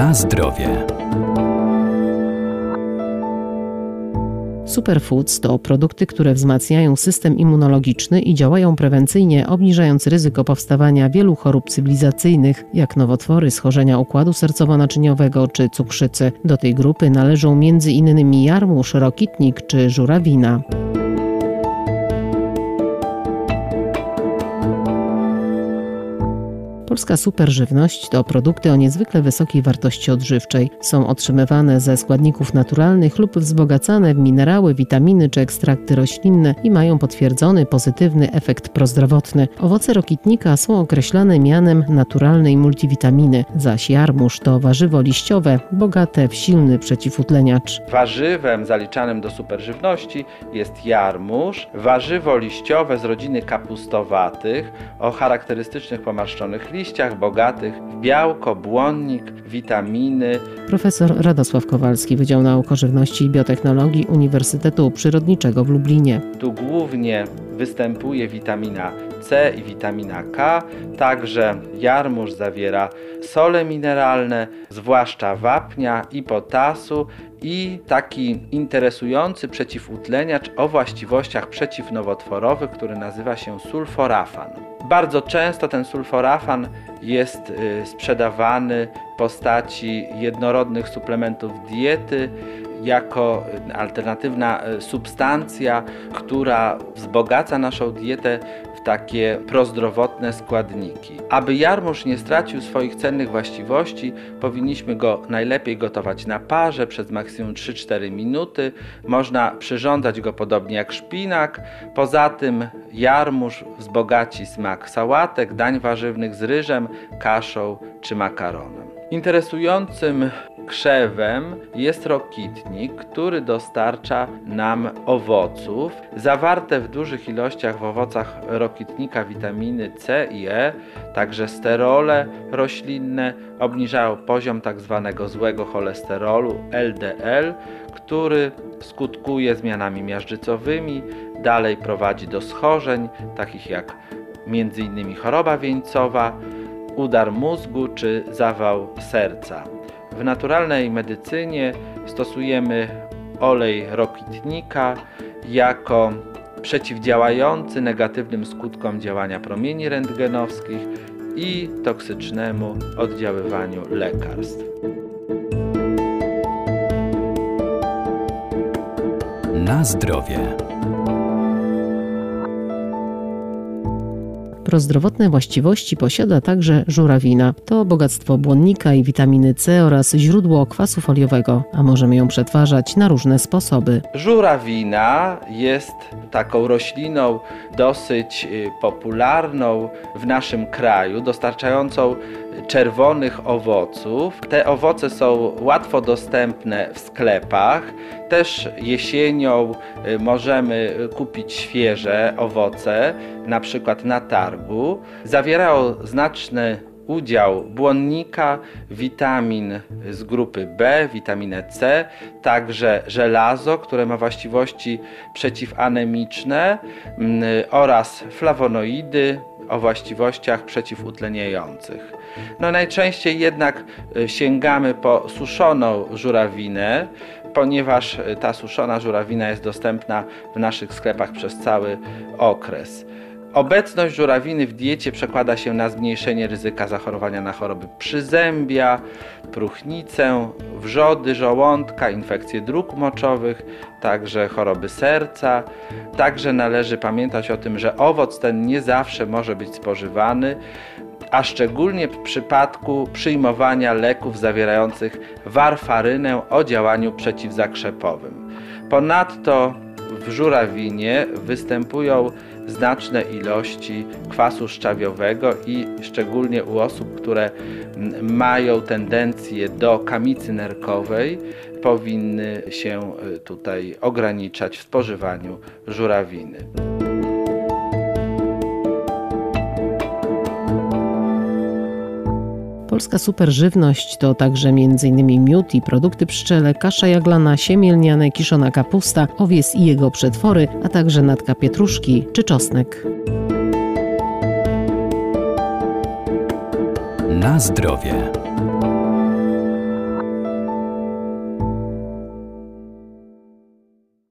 Na zdrowie. Superfoods to produkty, które wzmacniają system immunologiczny i działają prewencyjnie, obniżając ryzyko powstawania wielu chorób cywilizacyjnych, jak nowotwory, schorzenia układu sercowo-naczyniowego czy cukrzycy. Do tej grupy należą m.in. jarmuż, rokitnik czy żurawina. Polska superżywność to produkty o niezwykle wysokiej wartości odżywczej. Są otrzymywane ze składników naturalnych lub wzbogacane w minerały, witaminy czy ekstrakty roślinne i mają potwierdzony pozytywny efekt prozdrowotny. Owoce rokitnika są określane mianem naturalnej multivitaminy, zaś jarmuż to warzywo liściowe bogate w silny przeciwutleniacz. Warzywem zaliczanym do superżywności jest jarmuż, warzywo liściowe z rodziny kapustowatych o charakterystycznych pomarszczonych liściach liściach bogatych w białko, błonnik, witaminy. Profesor Radosław Kowalski, Wydział Nauk o Żywności i Biotechnologii Uniwersytetu Przyrodniczego w Lublinie. Tu głównie występuje witamina C i witamina K, także jarmuż zawiera sole mineralne, zwłaszcza wapnia i potasu i taki interesujący przeciwutleniacz o właściwościach przeciwnowotworowych, który nazywa się sulforafan. Bardzo często ten sulforafan jest y, sprzedawany w postaci jednorodnych suplementów diety jako alternatywna y, substancja, która wzbogaca naszą dietę takie prozdrowotne składniki. Aby jarmuż nie stracił swoich cennych właściwości, powinniśmy go najlepiej gotować na parze przez maksimum 3-4 minuty. Można przyrządzać go podobnie jak szpinak. Poza tym jarmuż wzbogaci smak sałatek, dań warzywnych z ryżem, kaszą czy makaronem. Interesującym krzewem jest rokitnik, który dostarcza nam owoców. Zawarte w dużych ilościach w owocach rokitnika witaminy C i E, także sterole roślinne obniżają poziom tzw. Tak złego cholesterolu LDL, który skutkuje zmianami miażdżycowymi, dalej prowadzi do schorzeń takich jak m.in. choroba wieńcowa, udar mózgu czy zawał serca. W naturalnej medycynie stosujemy olej rokitnika jako przeciwdziałający negatywnym skutkom działania promieni rentgenowskich i toksycznemu oddziaływaniu lekarstw. Na zdrowie. Prozdrowotne właściwości posiada także żurawina. To bogactwo błonnika i witaminy C oraz źródło kwasu foliowego, a możemy ją przetwarzać na różne sposoby. Żurawina jest taką rośliną dosyć y, popularną w naszym kraju, dostarczającą czerwonych owoców. Te owoce są łatwo dostępne w sklepach. Też jesienią y, możemy kupić świeże owoce, na przykład na targu. Zawierają znaczny udział błonnika, witamin z grupy B, witaminę C, także żelazo, które ma właściwości przeciwanemiczne mm, oraz flawonoidy o właściwościach przeciwutleniających. No najczęściej jednak y, sięgamy po suszoną żurawinę, ponieważ y, ta suszona żurawina jest dostępna w naszych sklepach przez cały okres. Obecność żurawiny w diecie przekłada się na zmniejszenie ryzyka zachorowania na choroby przyzębia, próchnicę, wrzody żołądka, infekcje dróg moczowych, także choroby serca. Także należy pamiętać o tym, że owoc ten nie zawsze może być spożywany, a szczególnie w przypadku przyjmowania leków zawierających warfarynę o działaniu przeciwzakrzepowym. Ponadto w żurawinie występują znaczne ilości kwasu szczawiowego i szczególnie u osób, które mają tendencję do kamicy nerkowej, powinny się e, tutaj ograniczać w spożywaniu żurawiny. Polska superżywność to także m.in. miód i produkty pszczele, kasza jaglana, siemielniane, kiszona kapusta, owies i jego przetwory, a także natka pietruszki czy czosnek. Na zdrowie.